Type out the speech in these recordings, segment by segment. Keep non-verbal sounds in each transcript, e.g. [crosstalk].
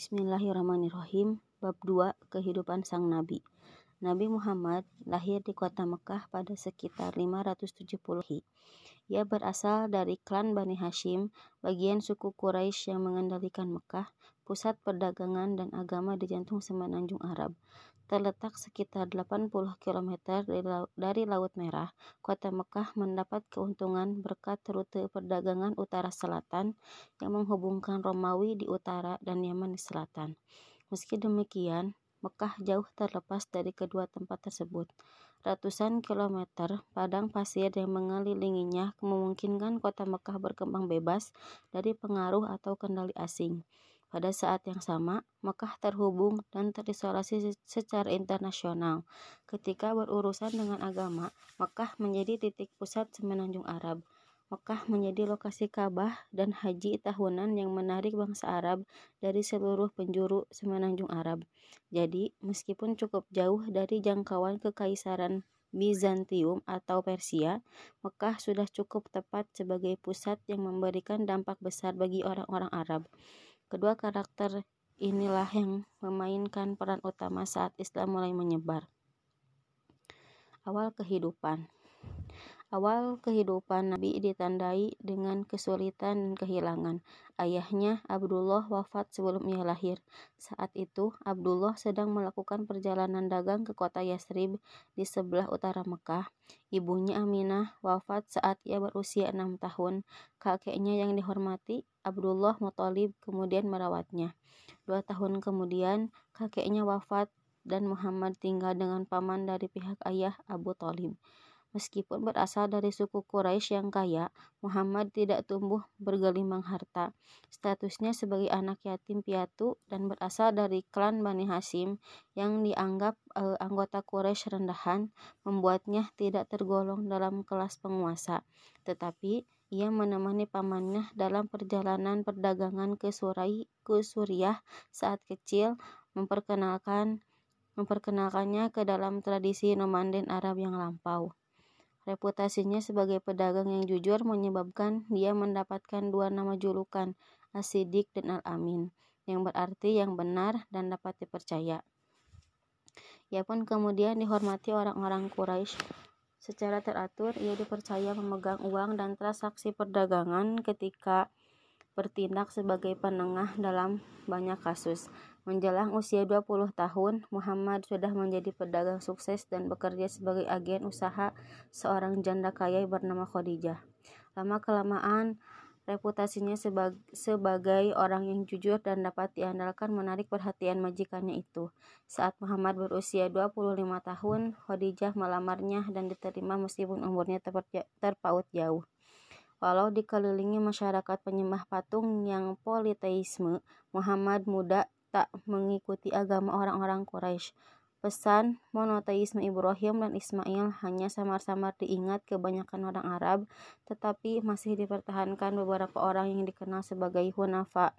Bismillahirrahmanirrahim. Bab 2 Kehidupan Sang Nabi. Nabi Muhammad lahir di kota Mekah pada sekitar 570 Hi. Ia berasal dari klan Bani Hashim, bagian suku Quraisy yang mengendalikan Mekah, pusat perdagangan dan agama di jantung semenanjung Arab. Terletak sekitar 80 km dari Laut Merah, kota Mekah mendapat keuntungan berkat rute perdagangan utara selatan yang menghubungkan Romawi di utara dan Yaman di selatan. Meski demikian, Mekah jauh terlepas dari kedua tempat tersebut. Ratusan kilometer padang pasir yang mengelilinginya memungkinkan kota Mekah berkembang bebas dari pengaruh atau kendali asing. Pada saat yang sama, Mekah terhubung dan terisolasi secara internasional. Ketika berurusan dengan agama, Mekah menjadi titik pusat semenanjung Arab. Mekah menjadi lokasi Ka'bah dan haji tahunan yang menarik bangsa Arab dari seluruh penjuru semenanjung Arab. Jadi, meskipun cukup jauh dari jangkauan kekaisaran Bizantium atau Persia, Mekah sudah cukup tepat sebagai pusat yang memberikan dampak besar bagi orang-orang Arab. Kedua karakter inilah yang memainkan peran utama saat Islam mulai menyebar. Awal kehidupan Awal kehidupan Nabi ditandai dengan kesulitan dan kehilangan. Ayahnya, Abdullah, wafat sebelum ia lahir. Saat itu, Abdullah sedang melakukan perjalanan dagang ke kota Yasrib di sebelah utara Mekah. Ibunya Aminah wafat saat ia berusia enam tahun. Kakeknya yang dihormati, Abdullah Muthalib kemudian merawatnya. Dua tahun kemudian, kakeknya wafat dan Muhammad tinggal dengan paman dari pihak ayah Abu Talib. Meskipun berasal dari suku Quraisy yang kaya, Muhammad tidak tumbuh bergelimang harta. Statusnya sebagai anak yatim piatu dan berasal dari klan Bani Hashim yang dianggap e, anggota Quraisy rendahan membuatnya tidak tergolong dalam kelas penguasa. Tetapi ia menemani pamannya dalam perjalanan perdagangan ke Surai ke Suriah saat kecil memperkenalkan memperkenalkannya ke dalam tradisi nomaden Arab yang lampau. Reputasinya sebagai pedagang yang jujur menyebabkan dia mendapatkan dua nama julukan, Asidik dan Al-Amin, yang berarti yang benar dan dapat dipercaya. Ia pun kemudian dihormati orang-orang Quraisy Secara teratur, ia dipercaya memegang uang dan transaksi perdagangan ketika bertindak sebagai penengah dalam banyak kasus. Menjelang usia 20 tahun, Muhammad sudah menjadi pedagang sukses dan bekerja sebagai agen usaha seorang janda kaya bernama Khadijah. Lama-kelamaan, reputasinya sebagai orang yang jujur dan dapat diandalkan menarik perhatian majikannya itu. Saat Muhammad berusia 25 tahun, Khadijah melamarnya dan diterima meskipun umurnya terpaut jauh. Walau dikelilingi masyarakat penyembah patung yang politeisme, Muhammad muda tak mengikuti agama orang-orang Quraisy. Pesan monoteisme Ibrahim dan Ismail hanya samar-samar diingat kebanyakan orang Arab, tetapi masih dipertahankan beberapa orang yang dikenal sebagai Hunafa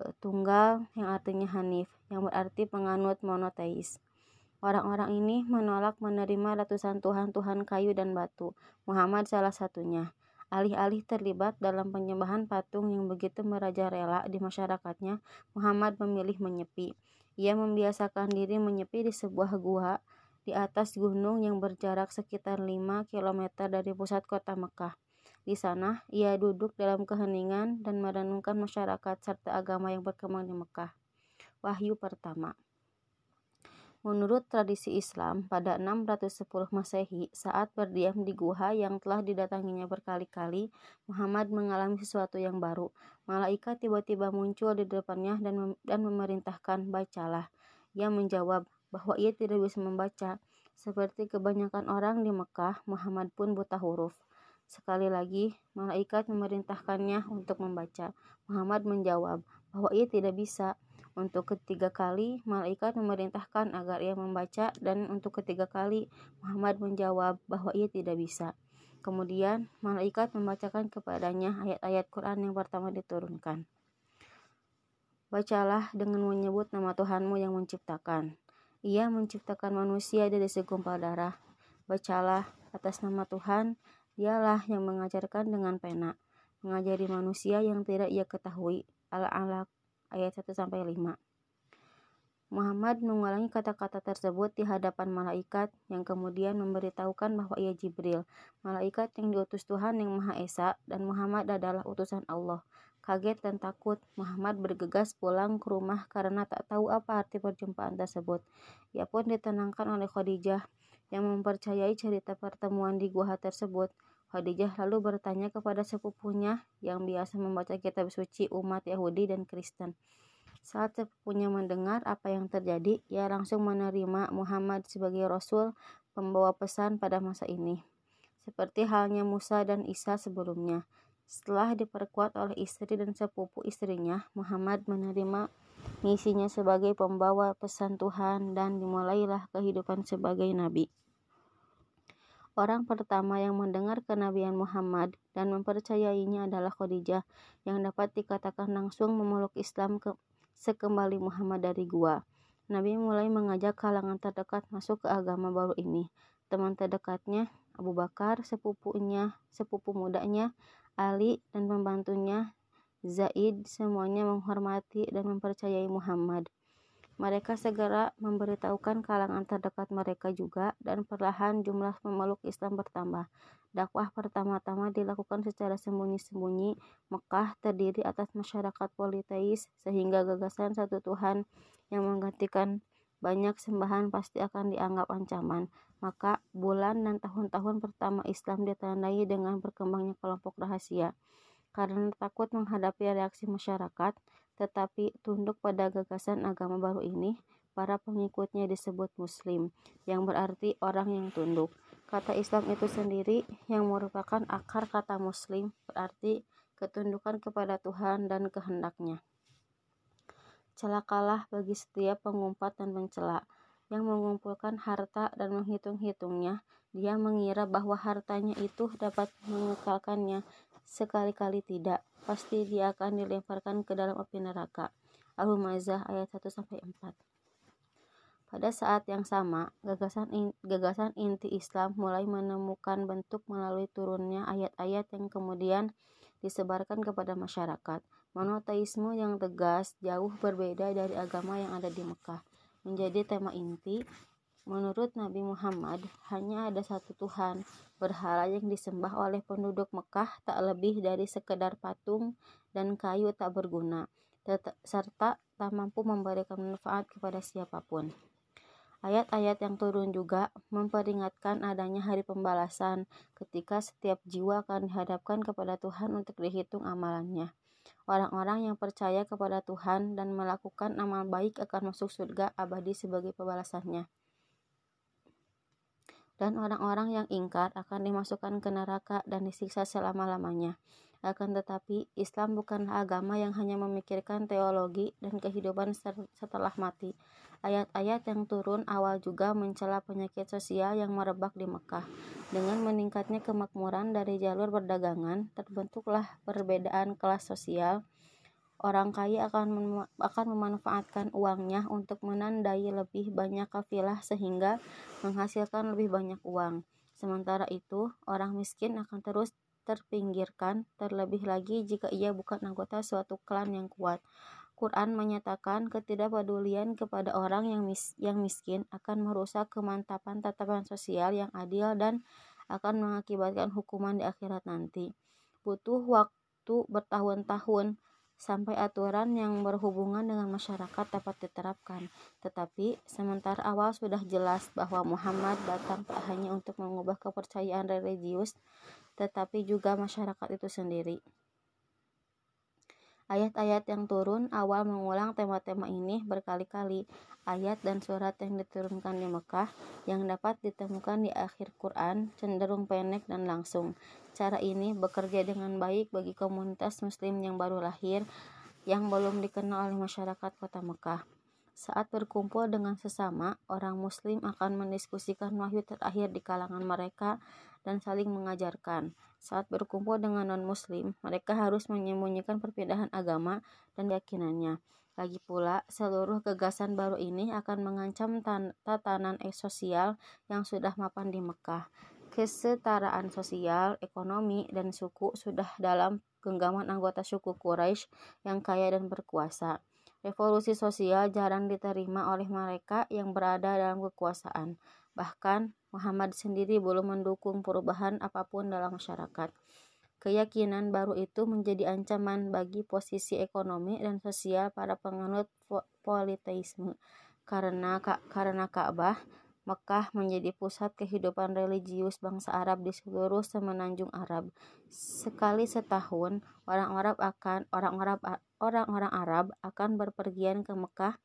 e, tunggal yang artinya Hanif, yang berarti penganut monoteis. Orang-orang ini menolak menerima ratusan tuhan-tuhan kayu dan batu. Muhammad salah satunya. Alih-alih terlibat dalam penyembahan patung yang begitu merajalela di masyarakatnya, Muhammad memilih menyepi. Ia membiasakan diri menyepi di sebuah gua di atas gunung yang berjarak sekitar 5 km dari pusat kota Mekah. Di sana, ia duduk dalam keheningan dan merenungkan masyarakat serta agama yang berkembang di Mekah. Wahyu pertama. Menurut tradisi Islam, pada 610 Masehi, saat berdiam di gua yang telah didatanginya berkali-kali, Muhammad mengalami sesuatu yang baru. Malaikat tiba-tiba muncul di depannya dan, mem dan memerintahkan, "Bacalah." Ia menjawab bahwa ia tidak bisa membaca. Seperti kebanyakan orang di Mekah, Muhammad pun buta huruf. Sekali lagi, malaikat memerintahkannya untuk membaca. Muhammad menjawab bahwa ia tidak bisa. Untuk ketiga kali, malaikat memerintahkan agar ia membaca dan untuk ketiga kali, Muhammad menjawab bahwa ia tidak bisa. Kemudian, malaikat membacakan kepadanya ayat-ayat Quran yang pertama diturunkan. Bacalah dengan menyebut nama Tuhanmu yang menciptakan. Ia menciptakan manusia dari segumpal darah. Bacalah atas nama Tuhan, dialah yang mengajarkan dengan pena, mengajari manusia yang tidak ia ketahui. Al-Alaq ayat 1 sampai 5. Muhammad mengulangi kata-kata tersebut di hadapan malaikat yang kemudian memberitahukan bahwa ia Jibril, malaikat yang diutus Tuhan yang Maha Esa dan Muhammad adalah utusan Allah. Kaget dan takut, Muhammad bergegas pulang ke rumah karena tak tahu apa arti perjumpaan tersebut. Ia pun ditenangkan oleh Khadijah yang mempercayai cerita pertemuan di gua tersebut. Khadijah lalu bertanya kepada sepupunya yang biasa membaca kitab suci umat Yahudi dan Kristen. Saat sepupunya mendengar apa yang terjadi, ia langsung menerima Muhammad sebagai rasul pembawa pesan pada masa ini. Seperti halnya Musa dan Isa sebelumnya. Setelah diperkuat oleh istri dan sepupu istrinya, Muhammad menerima misinya sebagai pembawa pesan Tuhan dan dimulailah kehidupan sebagai nabi. Orang pertama yang mendengar kenabian Muhammad dan mempercayainya adalah Khadijah, yang dapat dikatakan langsung memeluk Islam ke sekembali Muhammad dari gua. Nabi mulai mengajak kalangan terdekat masuk ke agama baru ini. Teman terdekatnya, Abu Bakar, sepupunya, sepupu mudanya, Ali, dan pembantunya, Zaid, semuanya menghormati dan mempercayai Muhammad. Mereka segera memberitahukan kalangan terdekat mereka juga, dan perlahan jumlah pemeluk Islam bertambah. Dakwah pertama-tama dilakukan secara sembunyi-sembunyi. Mekah terdiri atas masyarakat politeis sehingga gagasan satu Tuhan yang menggantikan banyak sembahan pasti akan dianggap ancaman. Maka bulan dan tahun-tahun pertama Islam ditandai dengan berkembangnya kelompok rahasia. Karena takut menghadapi reaksi masyarakat, tetapi tunduk pada gagasan agama baru ini, para pengikutnya disebut Muslim, yang berarti orang yang tunduk. Kata Islam itu sendiri yang merupakan akar kata muslim berarti ketundukan kepada Tuhan dan kehendaknya. Celakalah bagi setiap pengumpat dan pencela yang mengumpulkan harta dan menghitung-hitungnya. Dia mengira bahwa hartanya itu dapat mengekalkannya. Sekali-kali tidak. Pasti dia akan dilemparkan ke dalam api neraka. Al-Humazah ayat 1-4 pada saat yang sama, gagasan, in, gagasan inti Islam mulai menemukan bentuk melalui turunnya ayat-ayat yang kemudian disebarkan kepada masyarakat. Monoteisme yang tegas jauh berbeda dari agama yang ada di Mekah. Menjadi tema inti, menurut Nabi Muhammad, hanya ada satu Tuhan. Berhala yang disembah oleh penduduk Mekah tak lebih dari sekedar patung dan kayu tak berguna, serta tak mampu memberikan manfaat kepada siapa pun. Ayat-ayat yang turun juga memperingatkan adanya hari pembalasan ketika setiap jiwa akan dihadapkan kepada Tuhan untuk dihitung amalannya. Orang-orang yang percaya kepada Tuhan dan melakukan amal baik akan masuk surga abadi sebagai pembalasannya. Dan orang-orang yang ingkar akan dimasukkan ke neraka dan disiksa selama-lamanya. Akan tetapi, Islam bukanlah agama yang hanya memikirkan teologi dan kehidupan setelah mati. Ayat-ayat yang turun awal juga mencela penyakit sosial yang merebak di Mekah. Dengan meningkatnya kemakmuran dari jalur perdagangan, terbentuklah perbedaan kelas sosial. Orang kaya akan mem akan memanfaatkan uangnya untuk menandai lebih banyak kafilah sehingga menghasilkan lebih banyak uang. Sementara itu, orang miskin akan terus terpinggirkan, terlebih lagi jika ia bukan anggota suatu klan yang kuat. Quran menyatakan ketidakpedulian kepada orang yang, mis yang miskin akan merusak kemantapan tatapan sosial yang adil dan akan mengakibatkan hukuman di akhirat nanti. Butuh waktu bertahun-tahun sampai aturan yang berhubungan dengan masyarakat dapat diterapkan. Tetapi sementara awal sudah jelas bahwa Muhammad datang tak hanya untuk mengubah kepercayaan religius, tetapi juga masyarakat itu sendiri. Ayat-ayat yang turun awal mengulang tema-tema ini berkali-kali. Ayat dan surat yang diturunkan di Mekah yang dapat ditemukan di akhir Quran cenderung pendek dan langsung. Cara ini bekerja dengan baik bagi komunitas muslim yang baru lahir yang belum dikenal oleh masyarakat kota Mekah. Saat berkumpul dengan sesama, orang muslim akan mendiskusikan wahyu terakhir di kalangan mereka dan saling mengajarkan. Saat berkumpul dengan non-muslim, mereka harus menyembunyikan perbedaan agama dan keyakinannya. Lagi pula, seluruh gagasan baru ini akan mengancam tatanan sosial yang sudah mapan di Mekah. Kesetaraan sosial, ekonomi, dan suku sudah dalam genggaman anggota suku Quraisy yang kaya dan berkuasa. Revolusi sosial jarang diterima oleh mereka yang berada dalam kekuasaan. Bahkan, Muhammad sendiri belum mendukung perubahan apa pun dalam masyarakat. Keyakinan baru itu menjadi ancaman bagi posisi ekonomi dan sosial para penganut politeisme. Karena karena Ka'bah, Mekah menjadi pusat kehidupan religius bangsa Arab di seluruh semenanjung Arab. Sekali setahun, orang Arab akan orang Arab orang-orang Arab akan berpergian ke Mekah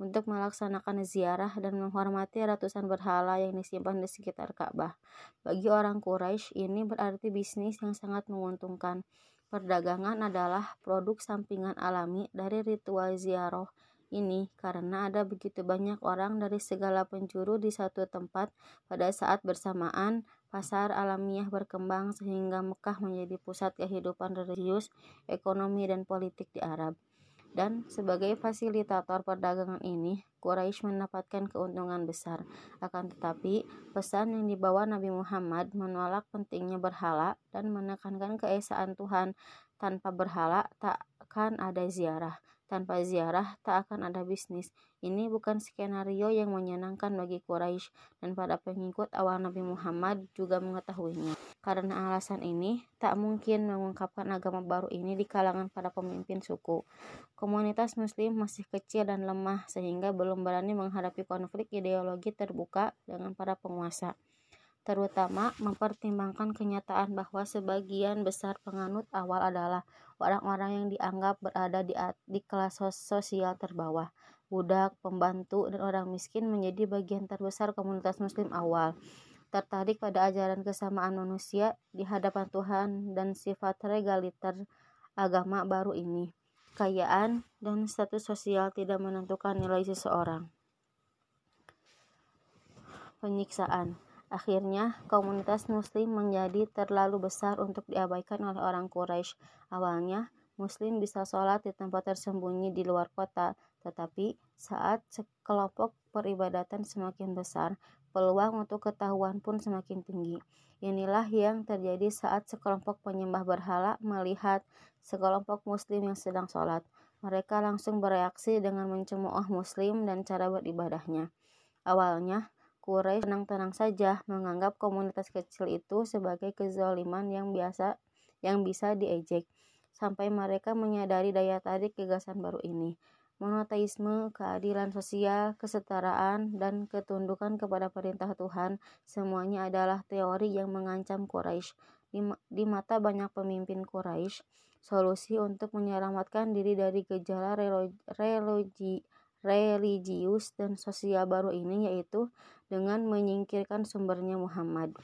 untuk melaksanakan ziarah dan menghormati ratusan berhala yang disimpan di sekitar Ka'bah. Bagi orang Quraisy, ini berarti bisnis yang sangat menguntungkan. Perdagangan adalah produk sampingan alami dari ritual ziarah ini karena ada begitu banyak orang dari segala penjuru di satu tempat pada saat bersamaan pasar alamiah berkembang sehingga Mekah menjadi pusat kehidupan religius, ekonomi, dan politik di Arab dan sebagai fasilitator perdagangan ini, Quraisy mendapatkan keuntungan besar. Akan tetapi, pesan yang dibawa Nabi Muhammad menolak pentingnya berhala dan menekankan keesaan Tuhan. Tanpa berhala tak akan ada ziarah. Tanpa ziarah, tak akan ada bisnis. Ini bukan skenario yang menyenangkan bagi Quraisy dan para pengikut awal Nabi Muhammad juga mengetahuinya. Karena alasan ini, tak mungkin mengungkapkan agama baru ini di kalangan para pemimpin suku. Komunitas muslim masih kecil dan lemah sehingga belum berani menghadapi konflik ideologi terbuka dengan para penguasa terutama mempertimbangkan kenyataan bahwa sebagian besar penganut awal adalah orang-orang yang dianggap berada di, di kelas sosial terbawah. Budak, pembantu, dan orang miskin menjadi bagian terbesar komunitas muslim awal. Tertarik pada ajaran kesamaan manusia di hadapan Tuhan dan sifat regaliter agama baru ini. Kekayaan dan status sosial tidak menentukan nilai seseorang. Penyiksaan Akhirnya, komunitas muslim menjadi terlalu besar untuk diabaikan oleh orang Quraisy. Awalnya, muslim bisa sholat di tempat tersembunyi di luar kota, tetapi saat sekelompok peribadatan semakin besar, peluang untuk ketahuan pun semakin tinggi. Inilah yang terjadi saat sekelompok penyembah berhala melihat sekelompok muslim yang sedang sholat. Mereka langsung bereaksi dengan mencemooh muslim dan cara beribadahnya. Awalnya, Quraisy tenang-tenang saja menganggap komunitas kecil itu sebagai kezaliman yang biasa yang bisa diejek sampai mereka menyadari daya tarik gagasan baru ini. Monoteisme, keadilan sosial, kesetaraan, dan ketundukan kepada perintah Tuhan semuanya adalah teori yang mengancam Quraisy. Di, di mata banyak pemimpin Quraisy, solusi untuk menyelamatkan diri dari gejala religi, religius dan sosial baru ini yaitu dengan menyingkirkan sumbernya Muhammad.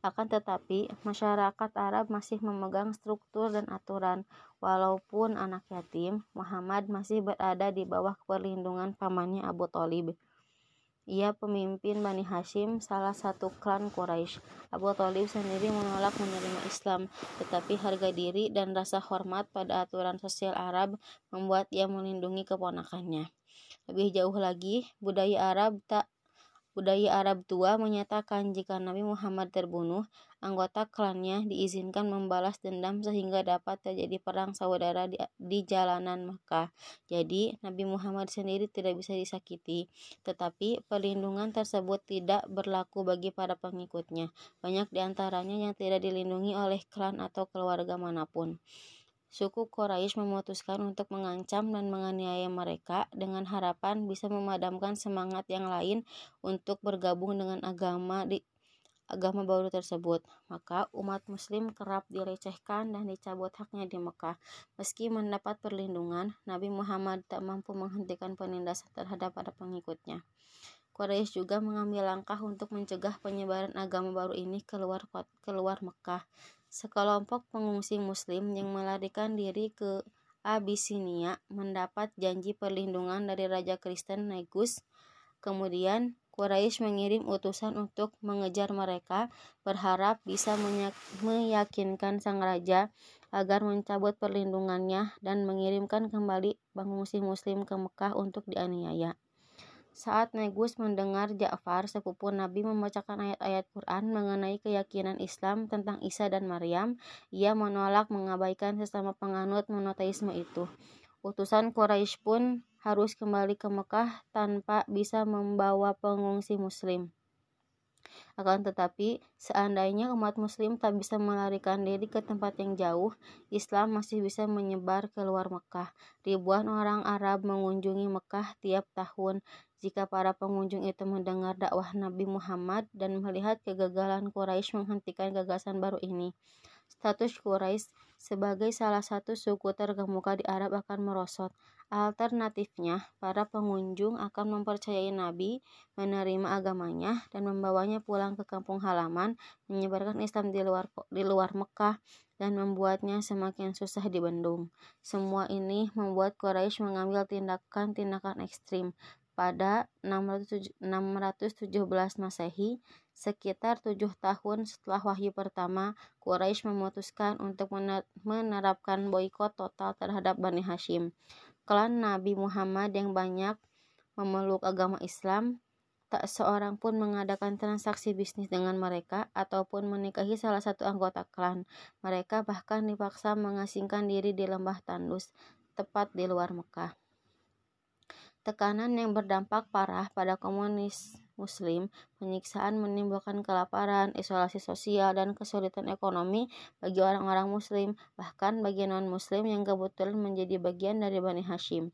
Akan tetapi, masyarakat Arab masih memegang struktur dan aturan. Walaupun anak yatim, Muhammad masih berada di bawah perlindungan pamannya Abu Talib. Ia pemimpin Bani Hashim, salah satu klan Quraisy. Abu Talib sendiri menolak menerima Islam, tetapi harga diri dan rasa hormat pada aturan sosial Arab membuat ia melindungi keponakannya. Lebih jauh lagi, budaya Arab tak Budaya Arab tua menyatakan jika Nabi Muhammad terbunuh, anggota klannya diizinkan membalas dendam sehingga dapat terjadi perang saudara di, di jalanan Makkah. Jadi, Nabi Muhammad sendiri tidak bisa disakiti, tetapi perlindungan tersebut tidak berlaku bagi para pengikutnya. Banyak di antaranya yang tidak dilindungi oleh klan atau keluarga mana pun. Suku Quraisy memutuskan untuk mengancam dan menganiaya mereka dengan harapan bisa memadamkan semangat yang lain untuk bergabung dengan agama di agama baru tersebut. Maka umat muslim kerap dilecehkan dan dicabut haknya di Mekah. Meski mendapat perlindungan, Nabi Muhammad tak mampu menghentikan penindasan terhadap para pengikutnya. Quraisy juga mengambil langkah untuk mencegah penyebaran agama baru ini keluar keluar Mekah. Sekelompok pengungsi muslim yang melarikan diri ke Abisinia mendapat janji perlindungan dari Raja Kristen Negus. Kemudian Quraisy mengirim utusan untuk mengejar mereka, berharap bisa meyakinkan sang raja agar mencabut perlindungannya dan mengirimkan kembali pengungsi muslim ke Mekah untuk dianiaya. Saat Negus mendengar Ja'far, sepupu Nabi membacakan ayat-ayat Quran mengenai keyakinan Islam tentang Isa dan Maryam, ia menolak mengabaikan sesama penganut monoteisme itu. Utusan Quraisy pun harus kembali ke Mekah tanpa bisa membawa pengungsi muslim. Akan tetapi, seandainya umat muslim tak bisa melarikan diri ke tempat yang jauh, Islam masih bisa menyebar ke luar Mekah. Ribuan orang Arab mengunjungi Mekah tiap tahun. Jika para pengunjung itu mendengar dakwah Nabi Muhammad dan melihat kegagalan Quraisy menghentikan gagasan baru ini, status Quraisy sebagai salah satu suku terkemuka di Arab akan merosot. Alternatifnya, para pengunjung akan mempercayai Nabi, menerima agamanya, dan membawanya pulang ke kampung halaman, menyebarkan Islam di luar di luar Mekah, dan membuatnya semakin susah dibendung. Semua ini membuat Quraisy mengambil tindakan-tindakan ekstrim. Pada 617 Masehi, sekitar tujuh tahun setelah wahyu pertama, Quraisy memutuskan untuk menerapkan boikot total terhadap Bani Hashim klan Nabi Muhammad yang banyak memeluk agama Islam, tak seorang pun mengadakan transaksi bisnis dengan mereka ataupun menikahi salah satu anggota klan. Mereka bahkan dipaksa mengasingkan diri di lembah Tandus, tepat di luar Mekah. Tekanan yang berdampak parah pada komunis Muslim, penyiksaan menimbulkan kelaparan, isolasi sosial, dan kesulitan ekonomi bagi orang-orang Muslim, bahkan bagi non-Muslim yang kebetulan menjadi bagian dari Bani Hashim.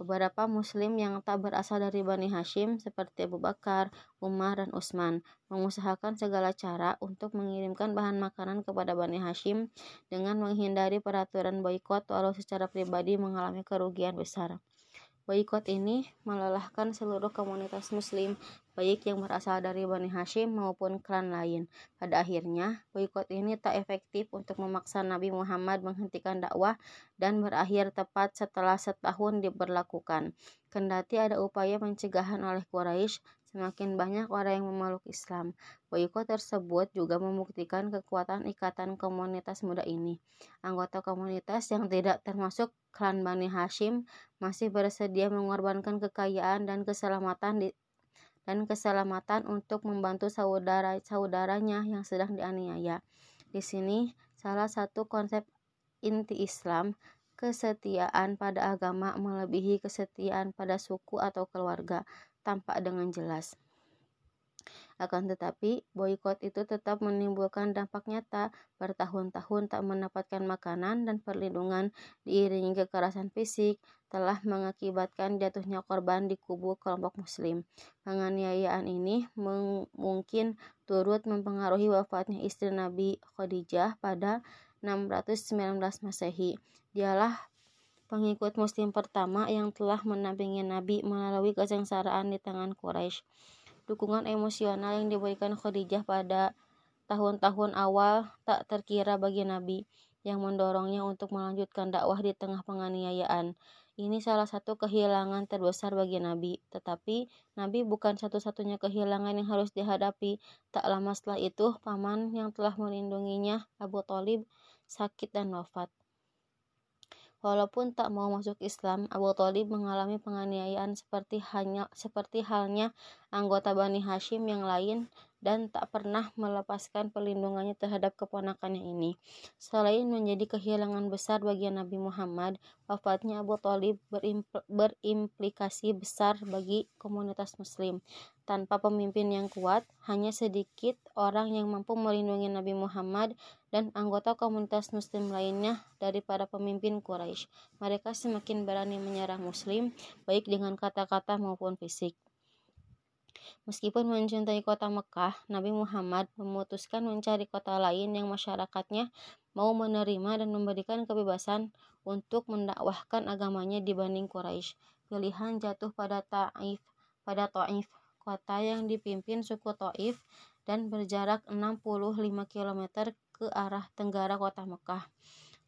Beberapa Muslim yang tak berasal dari Bani Hashim, seperti Abu Bakar, Umar, dan Utsman, mengusahakan segala cara untuk mengirimkan bahan makanan kepada Bani Hashim dengan menghindari peraturan boikot, walau secara pribadi mengalami kerugian besar. Boikot ini melelahkan seluruh komunitas muslim, baik yang berasal dari Bani Hashim maupun klan lain. Pada akhirnya, boikot ini tak efektif untuk memaksa Nabi Muhammad menghentikan dakwah dan berakhir tepat setelah setahun diberlakukan. Kendati ada upaya pencegahan oleh Quraisy, semakin banyak orang yang memeluk Islam. Boykot tersebut juga membuktikan kekuatan ikatan komunitas muda ini. Anggota komunitas yang tidak termasuk klan Bani Hashim masih bersedia mengorbankan kekayaan dan keselamatan di, dan keselamatan untuk membantu saudara-saudaranya yang sedang dianiaya. Di sini salah satu konsep inti Islam kesetiaan pada agama melebihi kesetiaan pada suku atau keluarga tampak dengan jelas. Akan tetapi, boykot itu tetap menimbulkan dampak nyata. Bertahun-tahun tak mendapatkan makanan dan perlindungan diiringi kekerasan fisik telah mengakibatkan jatuhnya korban di kubu kelompok muslim. Penganiayaan ini mungkin turut mempengaruhi wafatnya istri Nabi Khadijah pada 619 Masehi. Dialah pengikut muslim pertama yang telah menampingi Nabi melalui kesengsaraan di tangan Quraisy. Dukungan emosional yang diberikan Khadijah pada tahun-tahun awal tak terkira bagi Nabi yang mendorongnya untuk melanjutkan dakwah di tengah penganiayaan. Ini salah satu kehilangan terbesar bagi Nabi, tetapi Nabi bukan satu-satunya kehilangan yang harus dihadapi. Tak lama setelah itu, paman yang telah melindunginya, Abu Talib, sakit dan wafat. Walaupun tak mau masuk Islam, Abu Thalib mengalami penganiayaan seperti hanya seperti halnya anggota Bani Hashim yang lain dan tak pernah melepaskan perlindungannya terhadap keponakannya ini. Selain menjadi kehilangan besar bagi Nabi Muhammad, wafatnya Abu Thalib berimplikasi besar bagi komunitas muslim. Tanpa pemimpin yang kuat, hanya sedikit orang yang mampu melindungi Nabi Muhammad dan anggota komunitas muslim lainnya dari para pemimpin Quraisy. Mereka semakin berani menyerang muslim, baik dengan kata-kata maupun fisik. Meskipun mencintai kota Mekah, Nabi Muhammad memutuskan mencari kota lain yang masyarakatnya mau menerima dan memberikan kebebasan untuk mendakwahkan agamanya dibanding Quraisy. Pilihan jatuh pada Taif, pada Taif, kota yang dipimpin suku Taif dan berjarak 65 km ke arah tenggara kota Mekah.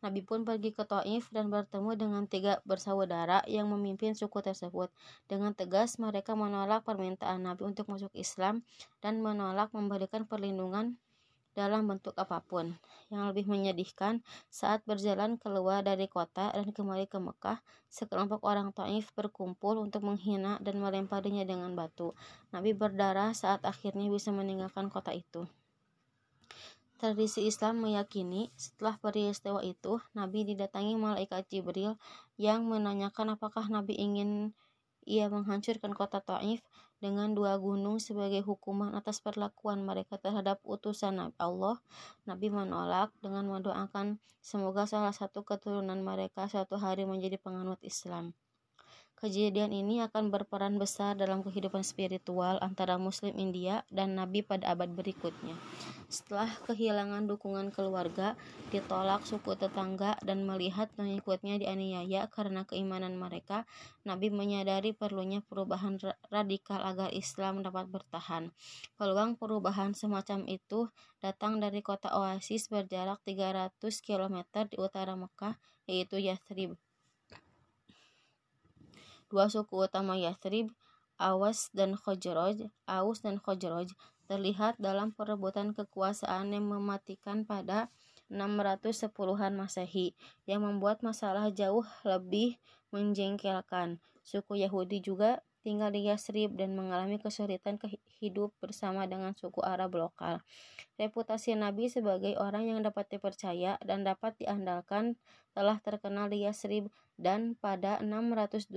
Nabi pun pergi ke Taif dan bertemu dengan tiga bersaudara yang memimpin suku tersebut. Dengan tegas mereka menolak permintaan Nabi untuk masuk Islam dan menolak memberikan perlindungan dalam bentuk apa pun. Yang lebih menyedihkan, saat berjalan keluar dari kota dan kembali ke Mekah, sekelompok orang Taif berkumpul untuk menghina dan melemparinya dengan batu. Nabi berdarah saat akhirnya bisa meninggalkan kota itu. Tradisi Islam meyakini setelah peristiwa itu Nabi didatangi malaikat Jibril yang menanyakan apakah Nabi ingin ia menghancurkan kota Taif dengan dua gunung sebagai hukuman atas perlakuan mereka terhadap utusan Allah. Nabi menolak dengan mendoakan semoga salah satu keturunan mereka suatu hari menjadi penganut Islam. Kejadian ini akan berperan besar dalam kehidupan spiritual antara Muslim India dan Nabi pada abad berikutnya. Setelah kehilangan dukungan keluarga, ditolak suku tetangga, dan melihat pengikutnya dianiaya karena keimanan mereka, Nabi menyadari perlunya perubahan radikal agar Islam dapat bertahan. Peluang perubahan semacam itu datang dari kota oasis berjarak 300 km di utara Mekah, yaitu Yathrib. Dua suku utama Yathrib, Awas dan Khojroj, Aus dan Khojroj, terlihat dalam perebutan kekuasaan yang mematikan pada 610-an Masehi, yang membuat masalah jauh lebih menjengkelkan. Suku Yahudi juga tinggal di Yasrib dan mengalami kesulitan hidup bersama dengan suku Arab lokal. Reputasi Nabi sebagai orang yang dapat dipercaya dan dapat diandalkan telah terkenal di Yasrib dan pada 620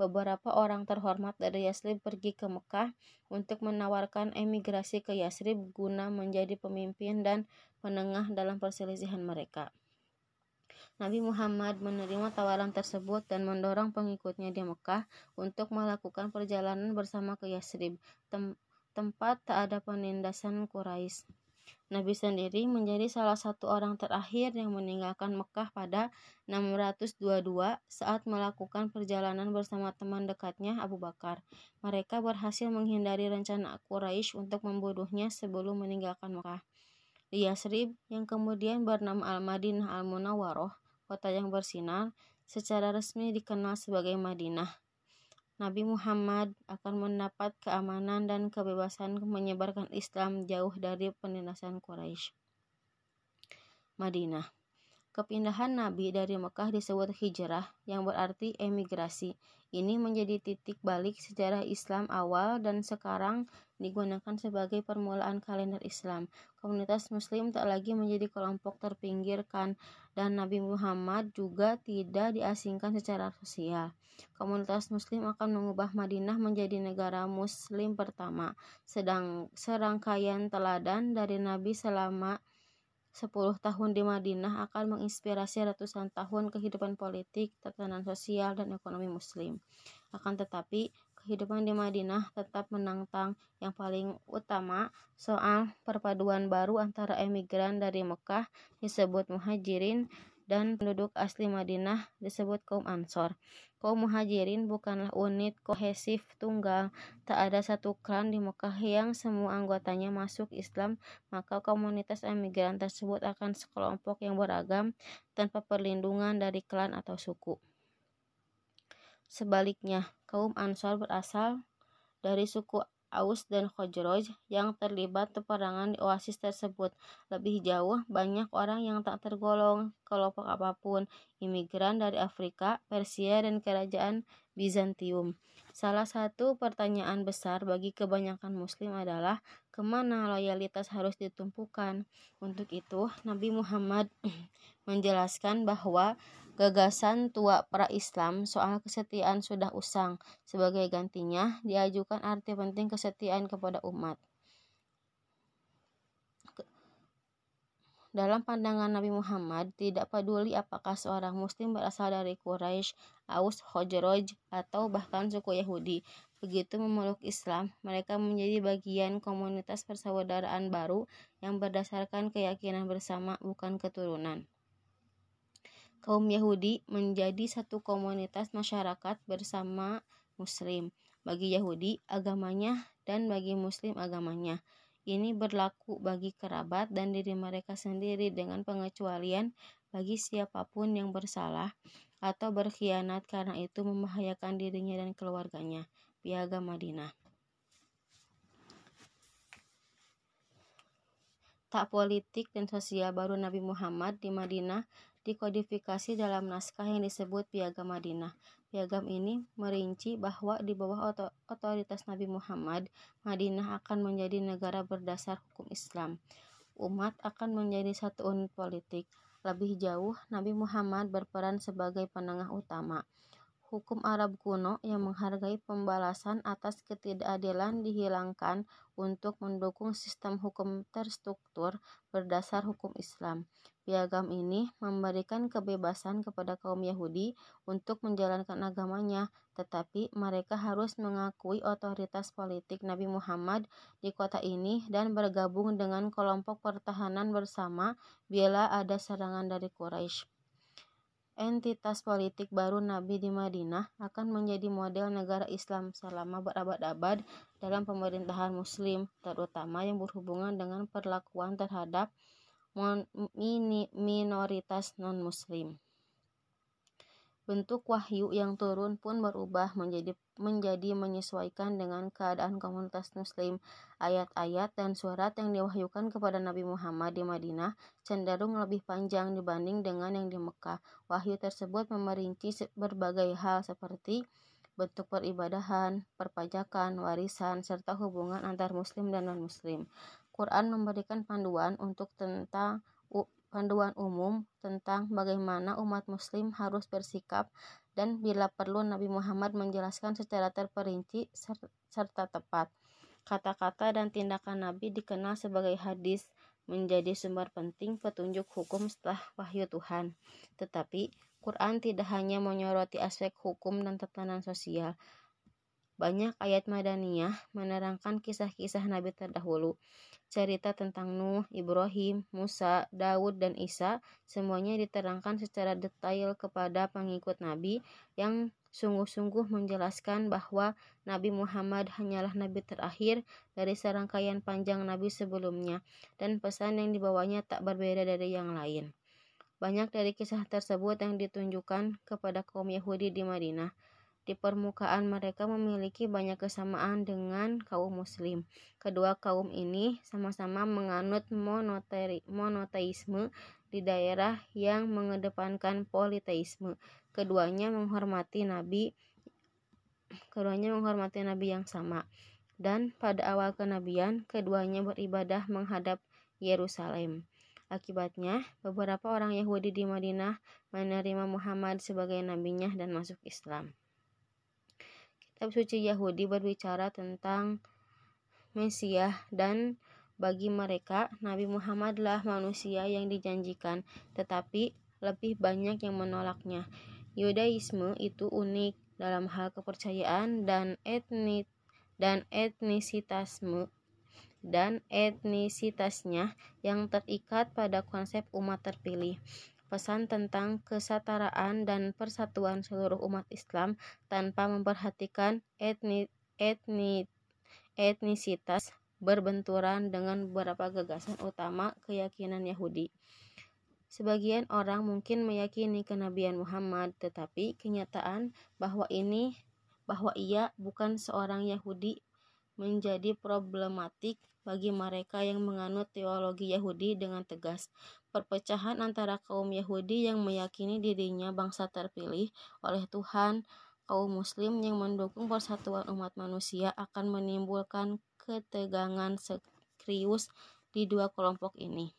beberapa orang terhormat dari Yasrib pergi ke Mekah untuk menawarkan emigrasi ke Yasrib guna menjadi pemimpin dan penengah dalam perselisihan mereka. Nabi Muhammad menerima tawaran tersebut dan mendorong pengikutnya di Mekah untuk melakukan perjalanan bersama ke Yasrib, tem tempat tak ada penindasan Quraisy. Nabi sendiri menjadi salah satu orang terakhir yang meninggalkan Mekah pada 622 saat melakukan perjalanan bersama teman dekatnya Abu Bakar. Mereka berhasil menghindari rencana Quraisy untuk membunuhnya sebelum meninggalkan Mekah. Di Yasrib, yang kemudian bernama Al-Madinah Al-Munawwaroh, kota yang bersinar, secara resmi dikenal sebagai Madinah. Nabi Muhammad akan mendapat keamanan dan kebebasan menyebarkan Islam jauh dari penindasan Quraisy. Madinah Kepindahan Nabi dari Mekah disebut hijrah, yang berarti emigrasi. Ini menjadi titik balik sejarah Islam awal dan sekarang digunakan sebagai permulaan kalender Islam. Komunitas Muslim tak lagi menjadi kelompok terpinggirkan, dan Nabi Muhammad juga tidak diasingkan secara sosial. Komunitas Muslim akan mengubah Madinah menjadi negara Muslim pertama, sedang serangkaian teladan dari Nabi selama 10 tahun di Madinah akan menginspirasi ratusan tahun kehidupan politik, tatanan sosial, dan ekonomi muslim. Akan tetapi, kehidupan di Madinah tetap menantang yang paling utama soal perpaduan baru antara emigran dari Mekah disebut muhajirin dan penduduk asli Madinah disebut kaum Ansor. Kaum Muhajirin bukanlah unit kohesif tunggal, tak ada satu klan di Mekah yang semua anggotanya masuk Islam, maka komunitas emigran tersebut akan sekelompok yang beragam tanpa perlindungan dari klan atau suku. Sebaliknya, kaum Ansor berasal dari suku Aus dan Khojroj yang terlibat peperangan di oasis tersebut. Lebih jauh, banyak orang yang tak tergolong kelompok apa pun, imigran dari Afrika, Persia, dan kerajaan Bizantium. Salah satu pertanyaan besar bagi kebanyakan muslim adalah ke mana loyalitas harus ditumpukan. Untuk itu, Nabi Muhammad [clears throat] menjelaskan bahwa Gagasan tua pra-Islam soal kesetiaan sudah usang. Sebagai gantinya, diajukan arti penting kesetiaan kepada umat. Dalam pandangan Nabi Muhammad, tidak peduli apakah seorang muslim berasal dari Quraisy, Aus, Khojroj, atau bahkan suku Yahudi. Begitu memeluk Islam, mereka menjadi bagian komunitas persaudaraan baru yang berdasarkan keyakinan bersama, bukan keturunan kaum Yahudi menjadi satu komunitas masyarakat bersama Muslim. Bagi Yahudi, agamanya dan bagi Muslim agamanya. Ini berlaku bagi kerabat dan diri mereka sendiri dengan pengecualian bagi siapa pun yang bersalah atau berkhianat karena itu membahayakan dirinya dan keluarganya. Piagam Madinah. Tak politik dan sosial baru Nabi Muhammad di Madinah dikodifikasi dalam naskah yang disebut Piagam Madinah. Piagam ini merinci bahwa di bawah otoritas Nabi Muhammad, Madinah akan menjadi negara berdasar hukum Islam. umat akan menjadi satu unit politik. Lebih jauh, Nabi Muhammad berperan sebagai penengah utama. Hukum Arab kuno yang menghargai pembalasan atas ketidakadilan dihilangkan untuk mendukung sistem hukum terstruktur berdasar hukum Islam. Piagam ini memberikan kebebasan kepada kaum Yahudi untuk menjalankan agamanya, tetapi mereka harus mengakui otoritas politik Nabi Muhammad di kota ini dan bergabung dengan kelompok pertahanan bersama bila ada serangan dari Quraisy entitas politik baru Nabi di Madinah akan menjadi model negara Islam selama berabad-abad dalam pemerintahan Muslim, terutama yang berhubungan dengan perlakuan terhadap minoritas non-Muslim. Bentuk wahyu yang turun pun berubah menjadi menjadi menyesuaikan dengan keadaan komunitas muslim. Ayat-ayat dan surat yang diwahyukan kepada Nabi Muhammad di Madinah cenderung lebih panjang dibanding dengan yang di Mekah. Wahyu tersebut memerinci berbagai hal seperti bentuk peribadahan, perpajakan, warisan, serta hubungan antar muslim dan non-muslim. Quran memberikan panduan untuk tentang panduan umum tentang bagaimana umat muslim harus bersikap dan bila perlu Nabi Muhammad menjelaskan secara terperinci serta tepat. Kata-kata dan tindakan Nabi dikenal sebagai hadis menjadi sumber penting petunjuk hukum setelah wahyu Tuhan. Tetapi Quran tidak hanya menyoroti aspek hukum dan tatanan sosial, banyak ayat Madaniyah menerangkan kisah-kisah Nabi terdahulu. Cerita tentang Nuh, Ibrahim, Musa, Daud, dan Isa semuanya diterangkan secara detail kepada pengikut Nabi yang sungguh-sungguh menjelaskan bahwa Nabi Muhammad hanyalah Nabi terakhir dari serangkaian panjang Nabi sebelumnya dan pesan yang dibawanya tak berbeda dari yang lain. Banyak dari kisah tersebut yang ditunjukkan kepada kaum Yahudi di Madinah di permukaan mereka memiliki banyak kesamaan dengan kaum muslim. Kedua kaum ini sama-sama menganut monoteisme di daerah yang mengedepankan politeisme. Keduanya menghormati nabi keduanya menghormati nabi yang sama. Dan pada awal kenabian, keduanya beribadah menghadap Yerusalem. Akibatnya, beberapa orang Yahudi di Madinah menerima Muhammad sebagai nabinya dan masuk Islam. Kitab suci Yahudi berbicara tentang Mesias dan bagi mereka Nabi Muhammadlah manusia yang dijanjikan, tetapi lebih banyak yang menolaknya. Yudaisme itu unik dalam hal kepercayaan dan etnik dan etnisitasme dan etnisitasnya yang terikat pada konsep umat terpilih pesan tentang kesetaraan dan persatuan seluruh umat Islam tanpa memperhatikan etni, etni, etnisitas berbenturan dengan beberapa gagasan utama keyakinan Yahudi. Sebagian orang mungkin meyakini kenabian Muhammad, tetapi kenyataan bahwa ini bahwa ia bukan seorang Yahudi menjadi problematik bagi mereka yang menganut teologi Yahudi dengan tegas. Perpecahan antara kaum Yahudi yang meyakini dirinya bangsa terpilih oleh Tuhan, kaum Muslim yang mendukung persatuan umat manusia akan menimbulkan ketegangan serius di dua kelompok ini.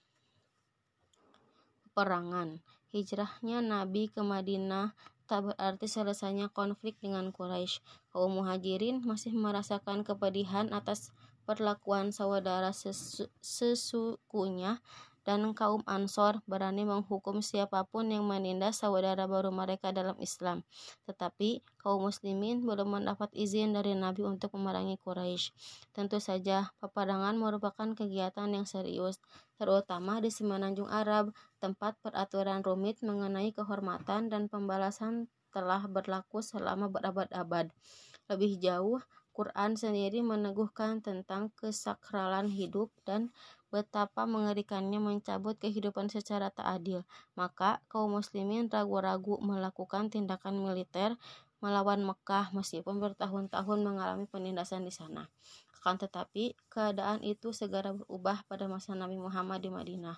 Perangan Hijrahnya Nabi ke Madinah tak berarti selesainya konflik dengan Quraisy. Kaum Muhajirin masih merasakan kepedihan atas perlakuan saudara sesu sesukunya dan kaum Ansor berani menghukum siapa pun yang menindas saudara baru mereka dalam Islam. Tetapi kaum muslimin belum mendapat izin dari Nabi untuk memerangi Quraisy. Tentu saja, peperangan merupakan kegiatan yang serius, terutama di semenanjung Arab, tempat peraturan rumit mengenai kehormatan dan pembalasan telah berlaku selama berabad-abad. Lebih jauh, Quran sendiri meneguhkan tentang kesakralan hidup dan betapa mengerikannya mencabut kehidupan secara tak adil. Maka kaum muslimin ragu-ragu melakukan tindakan militer melawan Mekah meskipun bertahun-tahun mengalami penindasan di sana. Akan tetapi, keadaan itu segera berubah pada masa Nabi Muhammad di Madinah.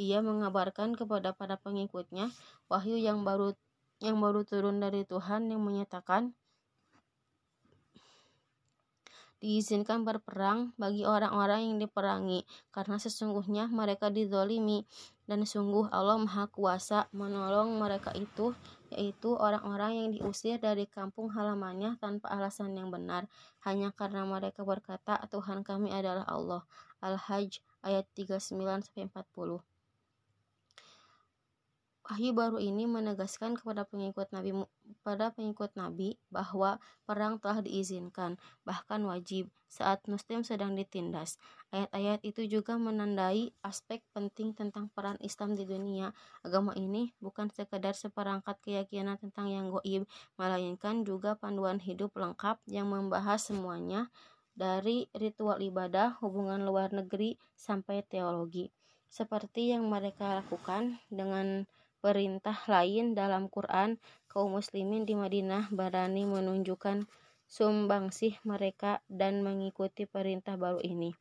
Ia mengabarkan kepada para pengikutnya wahyu yang baru yang baru turun dari Tuhan yang menyatakan diizinkan berperang bagi orang-orang yang diperangi, karena sesungguhnya mereka dizolimi, dan sungguh Allah Maha Kuasa menolong mereka itu, yaitu orang-orang yang diusir dari kampung halamannya tanpa alasan yang benar, hanya karena mereka berkata, Tuhan kami adalah Allah. Al-Hajj ayat 39-40 Wahyu baru ini menegaskan kepada pengikut Nabi pada pengikut Nabi bahwa perang telah diizinkan, bahkan wajib saat muslim sedang ditindas. Ayat-ayat itu juga menandai aspek penting tentang peran Islam di dunia. Agama ini bukan sekedar seperangkat keyakinan tentang yang goib, melainkan juga panduan hidup lengkap yang membahas semuanya dari ritual ibadah, hubungan luar negeri, sampai teologi. Seperti yang mereka lakukan dengan perintah lain dalam Quran, kaum muslimin di Madinah berani menunjukkan sumbangsih mereka dan mengikuti perintah baru ini.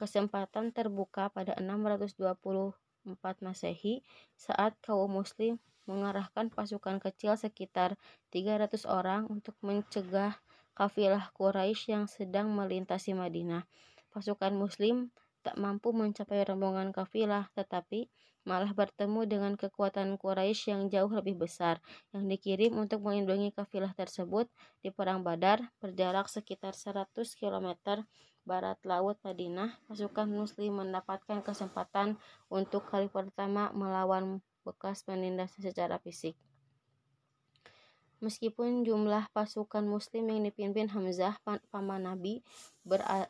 Kesempatan terbuka pada 624 Masehi saat kaum muslim mengarahkan pasukan kecil sekitar 300 orang untuk mencegah kafilah Quraisy yang sedang melintasi Madinah. Pasukan muslim tak mampu mencapai rombongan kafilah, tetapi malah bertemu dengan kekuatan Quraisy yang jauh lebih besar yang dikirim untuk melindungi kafilah tersebut di Perang Badar berjarak sekitar 100 km barat laut Madinah. Pasukan muslim mendapatkan kesempatan untuk kali pertama melawan bekas penindas secara fisik. Meskipun jumlah pasukan muslim yang dipimpin Hamzah paman Nabi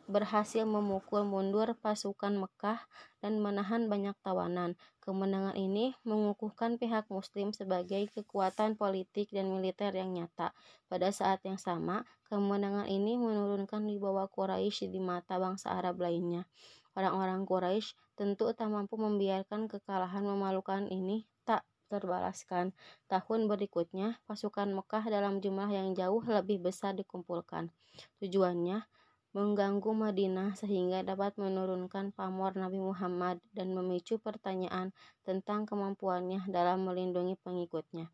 berhasil memukul mundur pasukan Mekah dan menahan banyak tawanan, kemenangan ini mengukuhkan pihak muslim sebagai kekuatan politik dan militer yang nyata. Pada saat yang sama, kemenangan ini menurunkan wibawa Quraisy di mata bangsa Arab lainnya. Orang-orang Quraisy tentu tak mampu membiarkan kekalahan memalukan ini terbalaskan. Tahun berikutnya, pasukan Mekah dalam jumlah yang jauh lebih besar dikumpulkan. Tujuannya mengganggu Madinah sehingga dapat menurunkan pamor Nabi Muhammad dan memicu pertanyaan tentang kemampuannya dalam melindungi pengikutnya.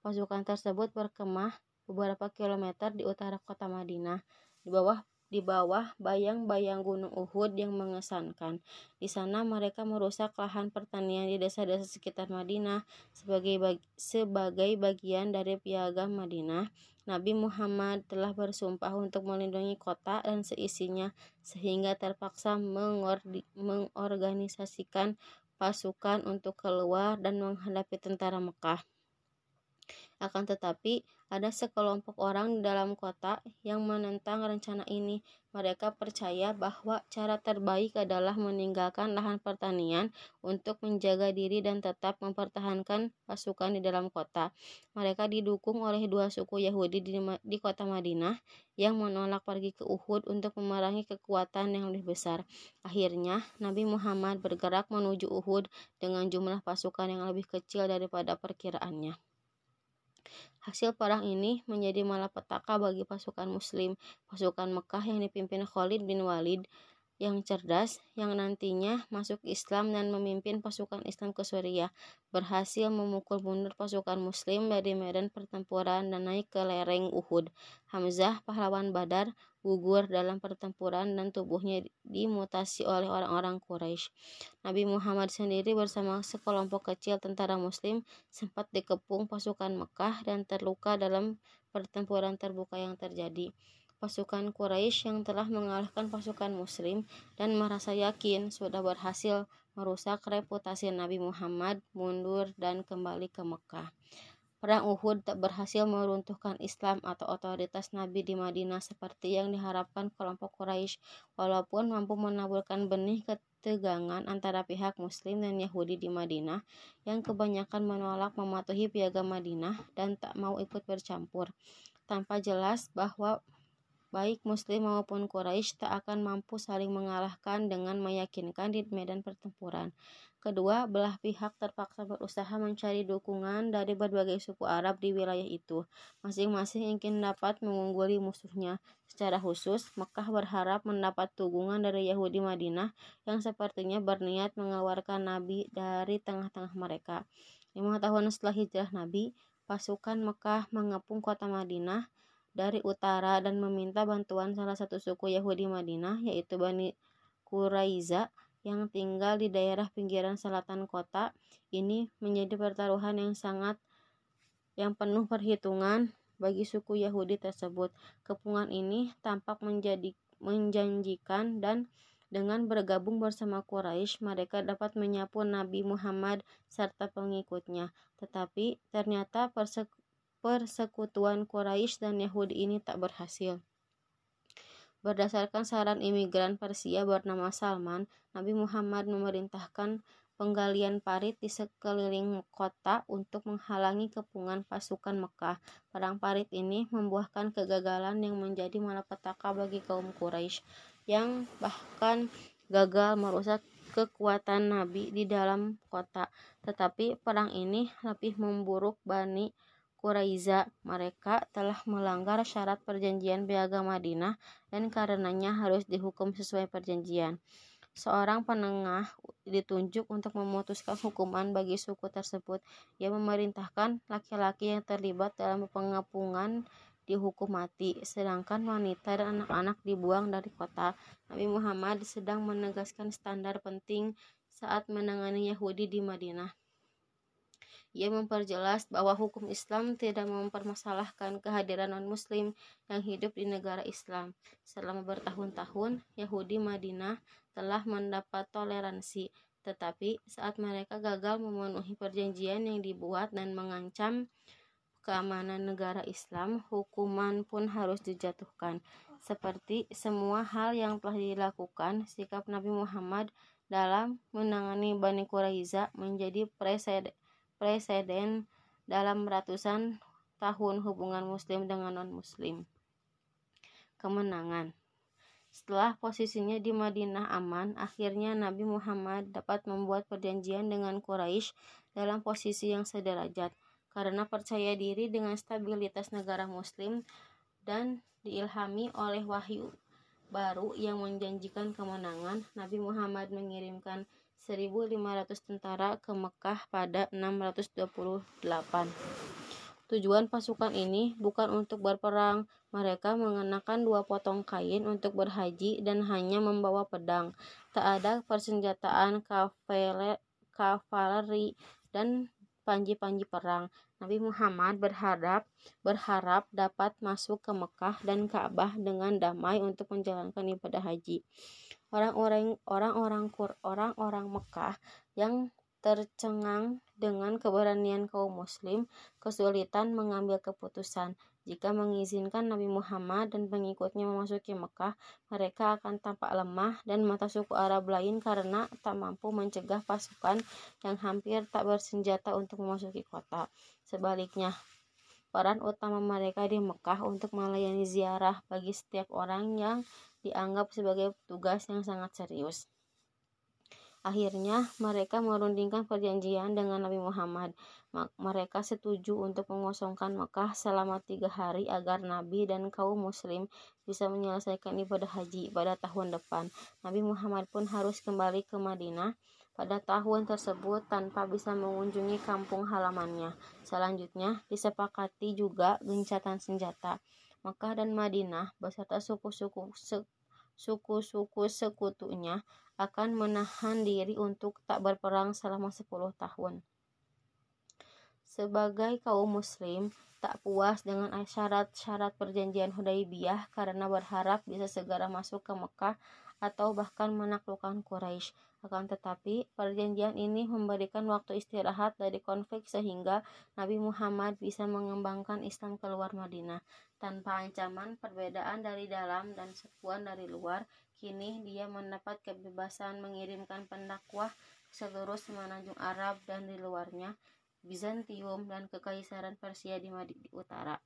Pasukan tersebut berkemah beberapa kilometer di utara kota Madinah, di bawah di bawah bayang-bayang gunung Uhud yang mengesankan. Di sana mereka merusak lahan pertanian di desa-desa sekitar Madinah sebagai bagi, sebagai bagian dari piagam Madinah. Nabi Muhammad telah bersumpah untuk melindungi kota dan seisinya sehingga terpaksa mengorganisasikan pasukan untuk keluar dan menghadapi tentara Mekah. Akan tetapi, ada sekelompok orang di dalam kota yang menentang rencana ini. Mereka percaya bahwa cara terbaik adalah meninggalkan lahan pertanian untuk menjaga diri dan tetap mempertahankan pasukan di dalam kota. Mereka didukung oleh dua suku Yahudi di, di kota Madinah yang menolak pergi ke Uhud untuk memerangi kekuatan yang lebih besar. Akhirnya, Nabi Muhammad bergerak menuju Uhud dengan jumlah pasukan yang lebih kecil daripada perkiraannya. Hasil perang ini menjadi malapetaka bagi pasukan muslim. Pasukan Mekah yang dipimpin Khalid bin Walid yang cerdas yang nantinya masuk Islam dan memimpin pasukan Islam ke Suriah berhasil memukul mundur pasukan muslim dari medan pertempuran dan naik ke lereng Uhud. Hamzah pahlawan Badar gugur dalam pertempuran dan tubuhnya dimutasi oleh orang-orang Quraisy. Nabi Muhammad sendiri bersama sekelompok kecil tentara muslim sempat dikepung pasukan Mekah dan terluka dalam pertempuran terbuka yang terjadi pasukan Quraisy yang telah mengalahkan pasukan Muslim dan merasa yakin sudah berhasil merusak reputasi Nabi Muhammad mundur dan kembali ke Mekah. Perang Uhud tak berhasil meruntuhkan Islam atau otoritas Nabi di Madinah seperti yang diharapkan kelompok Quraisy, walaupun mampu menaburkan benih ketegangan antara pihak Muslim dan Yahudi di Madinah yang kebanyakan menolak mematuhi piagam Madinah dan tak mau ikut bercampur. Tanpa jelas bahwa baik Muslim maupun Quraisy tak akan mampu saling mengalahkan dengan meyakinkan di medan pertempuran. Kedua belah pihak terpaksa berusaha mencari dukungan dari berbagai suku Arab di wilayah itu. Masing-masing ingin dapat mengungguli musuhnya. Secara khusus, Mekah berharap mendapat dukungan dari Yahudi Madinah yang sepertinya berniat mengeluarkan Nabi dari tengah-tengah mereka. Lima tahun setelah hijrah Nabi, pasukan Mekah mengepung kota Madinah dari utara dan meminta bantuan salah satu suku Yahudi Madinah yaitu Bani Quraiza yang tinggal di daerah pinggiran selatan kota. Ini menjadi pertaruhan yang sangat yang penuh perhitungan bagi suku Yahudi tersebut. Kepungan ini tampak menjadi menjanjikan dan dengan bergabung bersama Quraisy, mereka dapat menyapu Nabi Muhammad serta pengikutnya. Tetapi ternyata persekutuan Quraisy dan Yahudi ini tak berhasil. Berdasarkan saran imigran Persia bernama Salman, Nabi Muhammad memerintahkan penggalian parit di sekeliling kota untuk menghalangi kepungan pasukan Mekah. Perang parit ini membuahkan kegagalan yang menjadi malapetaka bagi kaum Quraisy yang bahkan gagal merusak kekuatan Nabi di dalam kota. Tetapi perang ini lebih memburuk Bani Quraiza. Mereka telah melanggar syarat perjanjian piagam Madinah dan karenanya harus dihukum sesuai perjanjian. Seorang penengah ditunjuk untuk memutuskan hukuman bagi suku tersebut. Ia memerintahkan laki-laki yang terlibat dalam pengepungan dihukum mati, sedangkan wanita dan anak-anak dibuang dari kota. Nabi Muhammad sedang menegaskan standar penting saat menangani Yahudi di Madinah. Ia memperjelas bahwa hukum Islam tidak mempermasalahkan kehadiran non-Muslim yang hidup di negara Islam. Selama bertahun-tahun, Yahudi Madinah telah mendapat toleransi, tetapi saat mereka gagal memenuhi perjanjian yang dibuat dan mengancam keamanan negara Islam, hukuman pun harus dijatuhkan. Seperti semua hal yang telah dilakukan, sikap Nabi Muhammad dalam menangani Bani Quraiza menjadi presiden dalam ratusan tahun hubungan muslim dengan non-muslim. Kemenangan setelah posisinya di Madinah aman, akhirnya Nabi Muhammad dapat membuat perjanjian dengan Quraisy dalam posisi yang sederajat karena percaya diri dengan stabilitas negara muslim dan diilhami oleh wahyu baru yang menjanjikan kemenangan, Nabi Muhammad mengirimkan 1.500 tentara ke Mekah pada 628. Tujuan pasukan ini bukan untuk berperang, mereka mengenakan dua potong kain untuk berhaji dan hanya membawa pedang. Tak ada persenjataan kavaleri dan panji-panji perang. Nabi Muhammad berharap berharap dapat masuk ke Mekah dan Ka'bah dengan damai untuk menjalankan ibadah haji. Orang-orang orang-orang orang-orang Mekah yang tercengang dengan keberanian kaum muslim kesulitan mengambil keputusan. Jika mengizinkan Nabi Muhammad dan pengikutnya memasuki Mekah, mereka akan tampak lemah dan mata suku Arab lain karena tak mampu mencegah pasukan yang hampir tak bersenjata untuk memasuki kota. Sebaliknya, peran utama mereka di Mekah untuk melayani ziarah bagi setiap orang yang dianggap sebagai tugas yang sangat serius. Akhirnya, mereka merundingkan perjanjian dengan Nabi Muhammad. Mereka setuju untuk mengosongkan Mekah selama tiga hari agar Nabi dan kaum Muslim bisa menyelesaikan ibadah haji pada tahun depan. Nabi Muhammad pun harus kembali ke Madinah pada tahun tersebut tanpa bisa mengunjungi kampung halamannya. Selanjutnya, disepakati juga gencatan senjata. Mekah dan Madinah beserta suku-suku suku-suku sekutunya akan menahan diri untuk tak berperang selama 10 tahun. Sebagai kaum muslim, tak puas dengan syarat-syarat perjanjian Hudaybiyah karena berharap bisa segera masuk ke Mekah atau bahkan menaklukkan Quraisy. Akan tetapi, perjanjian ini memberikan waktu istirahat dari konflik sehingga Nabi Muhammad bisa mengembangkan Islam keluar Madinah. Tanpa ancaman perbedaan dari dalam dan sepuan dari luar, kini dia mendapat kebebasan mengirimkan pendakwah ke seluruh semenanjung Arab dan di luarnya, Bizantium dan Kekaisaran Persia di Madinah Utara.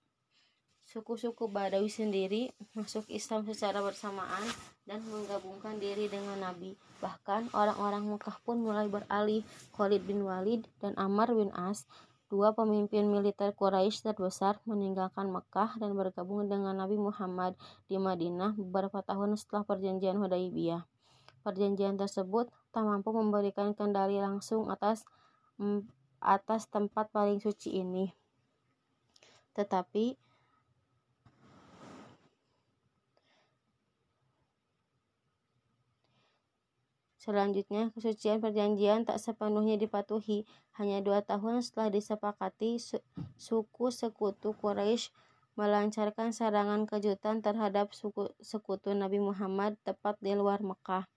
Suku-suku Badawi sendiri masuk Islam secara bersamaan dan menggabungkan diri dengan Nabi. Bahkan orang-orang Mekah pun mulai beralih. Khalid bin Walid dan Ammar bin As, dua pemimpin militer Quraisy terbesar, meninggalkan Mekah dan bergabung dengan Nabi Muhammad di Madinah beberapa tahun setelah perjanjian Hudaybiyah. Perjanjian tersebut tak mampu memberikan kendali langsung atas atas tempat paling suci ini. Tetapi Selanjutnya, kesucian perjanjian tak sepenuhnya dipatuhi. Hanya dua tahun setelah disepakati, suku sekutu Quraisy melancarkan serangan kejutan terhadap suku sekutu Nabi Muhammad tepat di luar Mekah.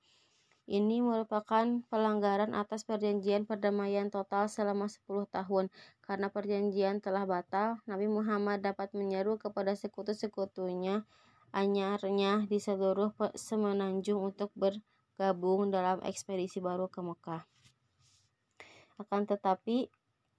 Ini merupakan pelanggaran atas perjanjian perdamaian total selama 10 tahun. Karena perjanjian telah batal, Nabi Muhammad dapat menyeru kepada sekutu-sekutunya anyarnya di seluruh semenanjung untuk bergabung dalam ekspedisi baru ke Mekah. Akan tetapi,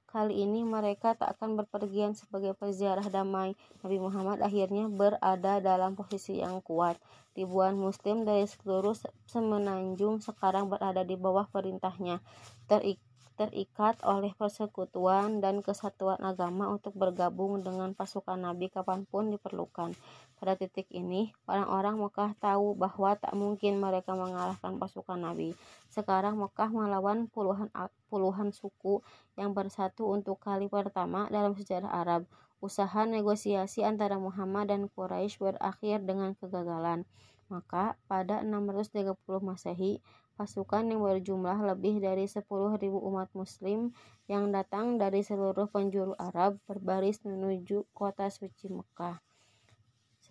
kali ini mereka tak akan berpergian sebagai peziarah damai. Nabi Muhammad akhirnya berada dalam posisi yang kuat. Ribuan muslim dari seluruh semenanjung sekarang berada di bawah perintahnya. Terik terikat oleh persekutuan dan kesatuan agama untuk bergabung dengan pasukan Nabi kapan pun diperlukan. Pada titik ini, orang-orang Mekah tahu bahwa tak mungkin mereka mengalahkan pasukan Nabi. Sekarang Mekah melawan puluhan, puluhan suku yang bersatu untuk kali pertama dalam sejarah Arab. Usaha negosiasi antara Muhammad dan Quraisy berakhir dengan kegagalan. Maka pada 630 Masehi, pasukan yang berjumlah lebih dari 10.000 umat muslim yang datang dari seluruh penjuru Arab berbaris menuju kota suci Mekah.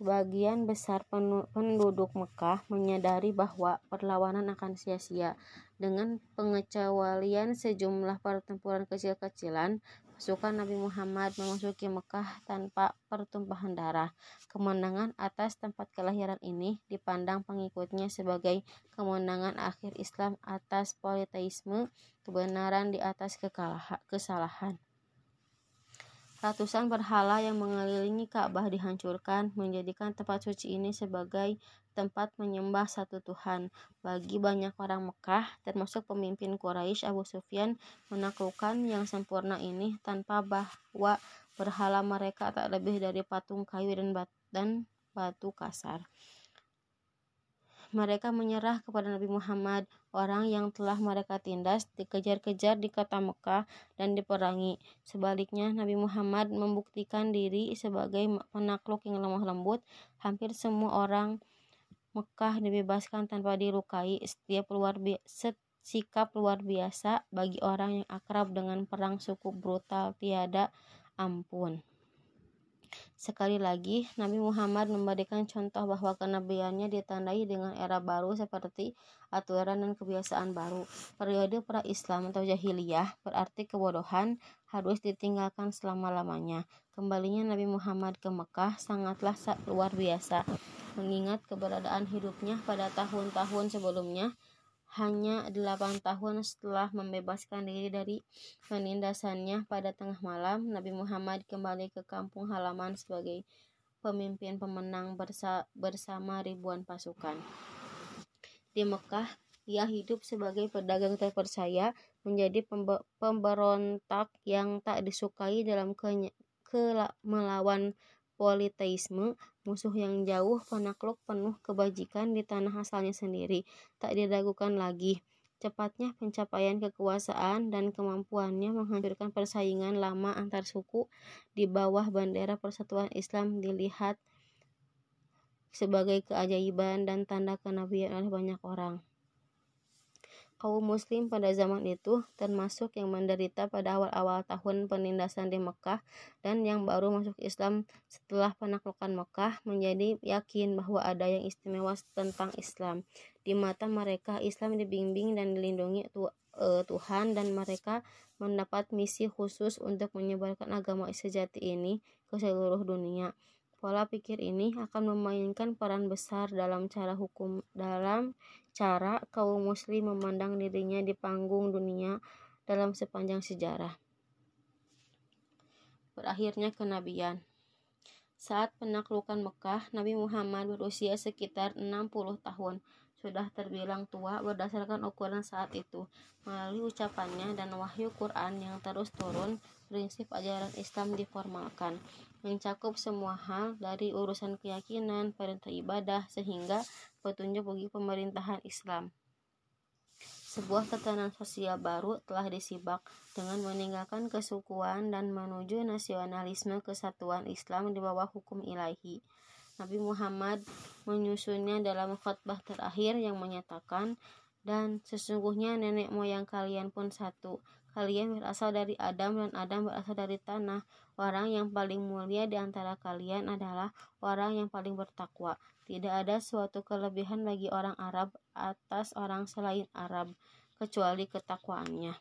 Sebagian besar penduduk Mekah menyadari bahwa perlawanan akan sia-sia. Dengan pengecualian sejumlah pertempuran kecil-kecilan, Pasukan Nabi Muhammad memasuki Mekah tanpa pertumpahan darah. Kemenangan atas tempat kelahiran ini dipandang pengikutnya sebagai kemenangan akhir Islam atas politeisme, kebenaran di atas kesalahan. Ratusan berhala yang mengelilingi Ka'bah dihancurkan, menjadikan tempat suci ini sebagai tempat menyembah satu Tuhan. Bagi banyak orang Mekah, termasuk pemimpin Quraisy Abu Sufyan, menaklukkan yang sempurna ini tanpa bahwa berhala mereka tak lebih dari patung kayu dan batu kasar mereka menyerah kepada Nabi Muhammad. Orang yang telah mereka tindas dikejar-kejar di kota Mekah dan diperangi. Sebaliknya, Nabi Muhammad membuktikan diri sebagai penakluk yang lemah lembut. Hampir semua orang Mekah dibebaskan tanpa dilukai. Setiap luar biasa sikap luar biasa bagi orang yang akrab dengan perang suku brutal tiada ampun. Sekali lagi, Nabi Muhammad memberikan contoh bahwa kenabiannya ditandai dengan era baru seperti aturan dan kebiasaan baru. Periode pra-Islam atau jahiliyah berarti kebodohan harus ditinggalkan selama-lamanya. Kembalinya Nabi Muhammad ke Mekah sangatlah luar biasa. Mengingat keberadaan hidupnya pada tahun-tahun sebelumnya, hanya delapan tahun setelah membebaskan diri dari penindasannya pada tengah malam, Nabi Muhammad kembali ke kampung halaman sebagai pemimpin pemenang bersa bersama ribuan pasukan. Di Mekah, ia hidup sebagai pedagang terpercaya, menjadi pemberontak yang tak disukai dalam ke, melawan politeisme, musuh yang jauh, penakluk penuh kebajikan di tanah asalnya sendiri, tak diragukan lagi. Cepatnya pencapaian kekuasaan dan kemampuannya menghancurkan persaingan lama antar suku di bawah bendera persatuan Islam dilihat sebagai keajaiban dan tanda kenabian oleh banyak orang kaum muslim pada zaman itu termasuk yang menderita pada awal-awal tahun penindasan di Mekah dan yang baru masuk Islam setelah penaklukan Mekah menjadi yakin bahwa ada yang istimewa tentang Islam. Di mata mereka Islam dibimbing dan dilindungi e, Tuhan dan mereka mendapat misi khusus untuk menyebarkan agama sejati ini ke seluruh dunia. Pola pikir ini akan memainkan peran besar dalam cara hukum dalam cara kaum muslim memandang dirinya di panggung dunia dalam sepanjang sejarah. Berakhirnya kenabian. Saat penaklukan Mekah, Nabi Muhammad berusia sekitar 60 tahun sudah terbilang tua berdasarkan ukuran saat itu. Melalui ucapannya dan wahyu Quran yang terus turun, prinsip ajaran Islam diformalkan, mencakup semua hal dari urusan keyakinan, perintah ibadah, sehingga petunjuk bagi pemerintahan Islam. Sebuah tatanan sosial baru telah disibak dengan meninggalkan kesukuan dan menuju nasionalisme kesatuan Islam di bawah hukum ilahi. Nabi Muhammad menyusunnya dalam khutbah terakhir yang menyatakan Dan sesungguhnya nenek moyang kalian pun satu. Kalian berasal dari Adam dan Adam berasal dari tanah. Orang yang paling mulia di antara kalian adalah orang yang paling bertakwa. Tidak ada suatu kelebihan bagi orang Arab atas orang selain Arab, kecuali ketakwaannya.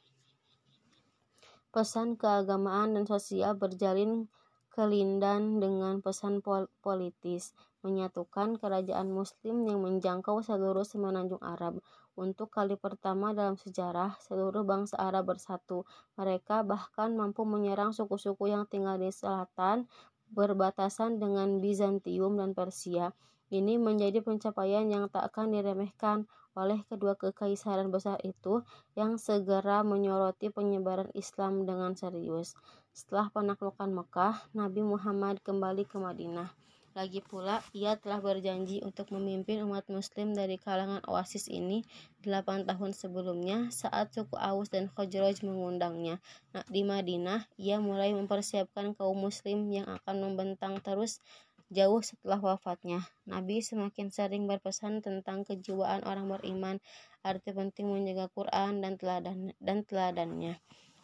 Pesan keagamaan dan sosial berjalin kelindan dengan pesan pol politis, menyatukan kerajaan muslim yang menjangkau seluruh semenanjung Arab. Untuk kali pertama dalam sejarah, seluruh bangsa Arab bersatu. Mereka bahkan mampu menyerang suku-suku yang tinggal di selatan, berbatasan dengan Bizantium dan Persia. Ini menjadi pencapaian yang tak akan diremehkan oleh kedua kekaisaran besar itu yang segera menyoroti penyebaran Islam dengan serius. Setelah penaklukan Mekah, Nabi Muhammad kembali ke Madinah. Lagi pula, ia telah berjanji untuk memimpin umat muslim dari kalangan oasis ini delapan tahun sebelumnya saat suku Aus dan Khajraj mengundangnya. Nah, di Madinah, ia mulai mempersiapkan kaum muslim yang akan membentang terus Jauh setelah wafatnya, Nabi semakin sering berpesan tentang kejiwaan orang beriman, arti penting menjaga Quran dan teladan dan teladannya.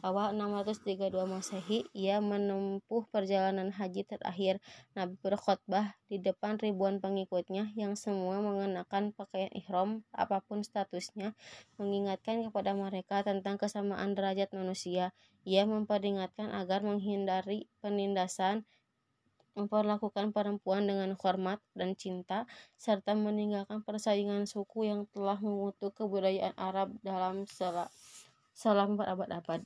Awal 632 Masehi, ia menempuh perjalanan haji terakhir. Nabi berkhutbah di depan ribuan pengikutnya yang semua mengenakan pakaian ihram apa pun statusnya, mengingatkan kepada mereka tentang kesamaan derajat manusia. Ia memperingatkan agar menghindari penindasan, memperlakukan perempuan dengan hormat dan cinta, serta meninggalkan persaingan suku yang telah mengutuk kebudayaan Arab dalam sel selama berabad-abad.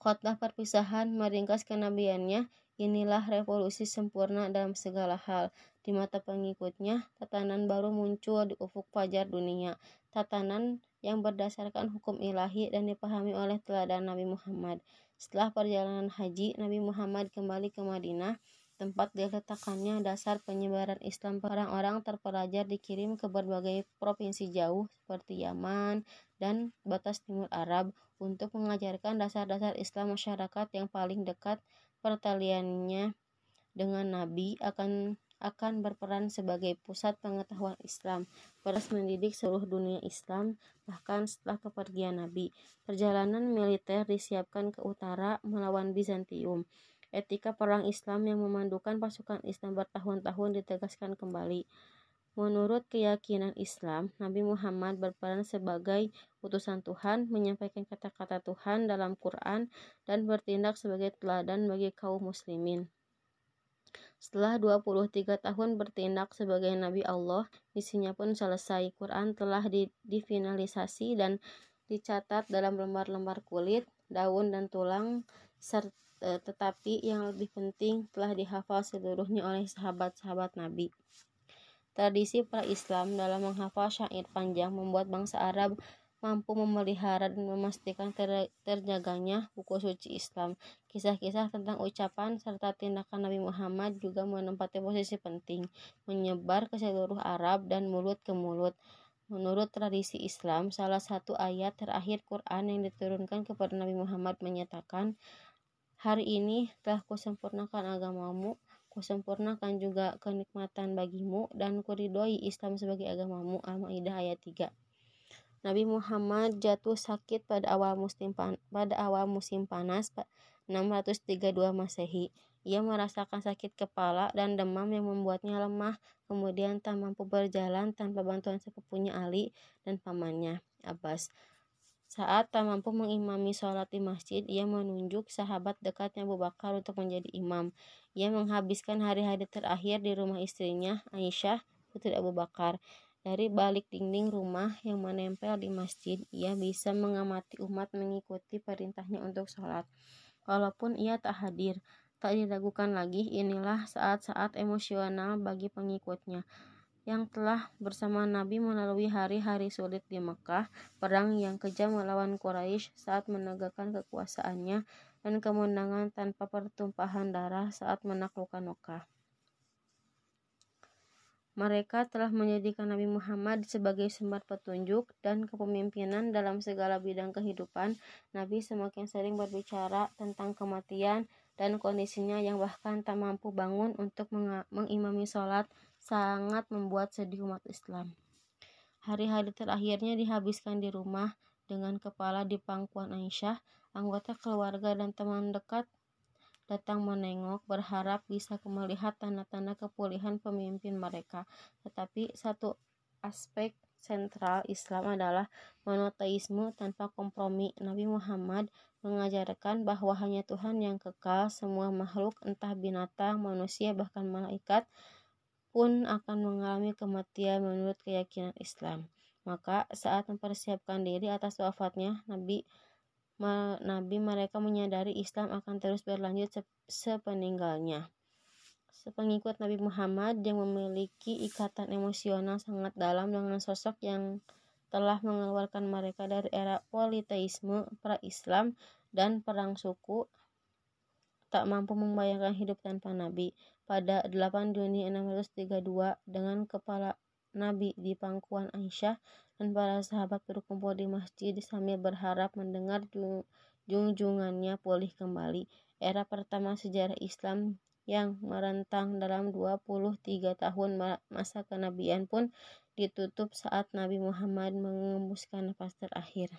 Khotbah perpisahan meringkas kenabiannya, inilah revolusi sempurna dalam segala hal. Di mata pengikutnya, tatanan baru muncul di ufuk fajar dunia. Tatanan yang berdasarkan hukum ilahi dan dipahami oleh teladan Nabi Muhammad. Setelah perjalanan haji, Nabi Muhammad kembali ke Madinah, tempat diletakkannya dasar penyebaran Islam. Orang-orang terpelajar dikirim ke berbagai provinsi jauh seperti Yaman dan batas timur Arab untuk mengajarkan dasar-dasar Islam masyarakat yang paling dekat pertaliannya dengan Nabi akan akan berperan sebagai pusat pengetahuan Islam, peras mendidik seluruh dunia Islam, bahkan setelah kepergian Nabi. Perjalanan militer disiapkan ke utara melawan Bizantium. Etika perang Islam yang memandukan pasukan Islam bertahun-tahun ditegaskan kembali. Menurut keyakinan Islam, Nabi Muhammad berperan sebagai utusan Tuhan, menyampaikan kata-kata Tuhan dalam Quran, dan bertindak sebagai teladan bagi kaum muslimin. Setelah 23 tahun bertindak sebagai Nabi Allah, misinya pun selesai. Quran telah di, difinalisasi dan dicatat dalam lembar-lembar kulit, daun, dan tulang, serta, tetapi yang lebih penting telah dihafal seluruhnya oleh sahabat-sahabat Nabi. Tradisi pra-Islam dalam menghafal syair panjang membuat bangsa Arab mampu memelihara dan memastikan ter terjaganya buku suci Islam. Kisah-kisah tentang ucapan serta tindakan Nabi Muhammad juga menempati posisi penting, menyebar ke seluruh Arab dan mulut ke mulut. Menurut tradisi Islam, salah satu ayat terakhir Quran yang diturunkan kepada Nabi Muhammad menyatakan, Hari ini telah kusempurnakan agamamu, kusempurnakan juga kenikmatan bagimu, dan kuridoi Islam sebagai agamamu. Al-Ma'idah ayat 3. Nabi Muhammad jatuh sakit pada awal musim pan pada awal musim panas 632 Masehi. Ia merasakan sakit kepala dan demam yang membuatnya lemah, kemudian tak mampu berjalan tanpa bantuan sepupunya Ali dan pamannya, Abbas. Saat tak mampu mengimami sholat di masjid, ia menunjuk sahabat dekatnya Abu Bakar untuk menjadi imam. Ia menghabiskan hari-hari terakhir di rumah istrinya, Aisyah, putri Abu Bakar. Dari balik dinding rumah yang menempel di masjid, ia bisa mengamati umat mengikuti perintahnya untuk sholat. Walaupun ia tak hadir, tak diragukan lagi inilah saat-saat emosional bagi pengikutnya yang telah bersama Nabi melalui hari-hari sulit di Mekah, perang yang kejam melawan Quraisy saat menegakkan kekuasaannya, dan kemenangan tanpa pertumpahan darah saat menaklukkan Mekah. Mereka telah menjadikan Nabi Muhammad sebagai sumber petunjuk dan kepemimpinan dalam segala bidang kehidupan. Nabi semakin sering berbicara tentang kematian dan kondisinya yang bahkan tak mampu bangun untuk mengimami sholat sangat membuat sedih umat Islam. Hari-hari terakhirnya dihabiskan di rumah dengan kepala di pangkuan Aisyah. Anggota keluarga dan teman dekat datang menengok berharap bisa melihat tanda-tanda kepulihan pemimpin mereka. Tetapi satu aspek sentral Islam adalah monoteisme tanpa kompromi. Nabi Muhammad mengajarkan bahwa hanya Tuhan yang kekal, semua makhluk entah binatang, manusia, bahkan malaikat pun akan mengalami kematian menurut keyakinan Islam. Maka saat mempersiapkan diri atas wafatnya, Nabi Nabi mereka menyadari Islam akan terus berlanjut sepeninggalnya. Sepengikut Nabi Muhammad yang memiliki ikatan emosional sangat dalam dengan sosok yang telah mengeluarkan mereka dari era politeisme, pra-Islam, dan perang suku, tak mampu membayangkan hidup tanpa Nabi. Pada 8 Juni 632, dengan kepala Nabi di pangkuan Aisyah, dan para sahabat berkumpul di masjid sambil berharap mendengar junjungannya pulih kembali. Era pertama sejarah Islam yang merentang dalam 23 tahun masa kenabian pun ditutup saat Nabi Muhammad mengembuskan nafas terakhir.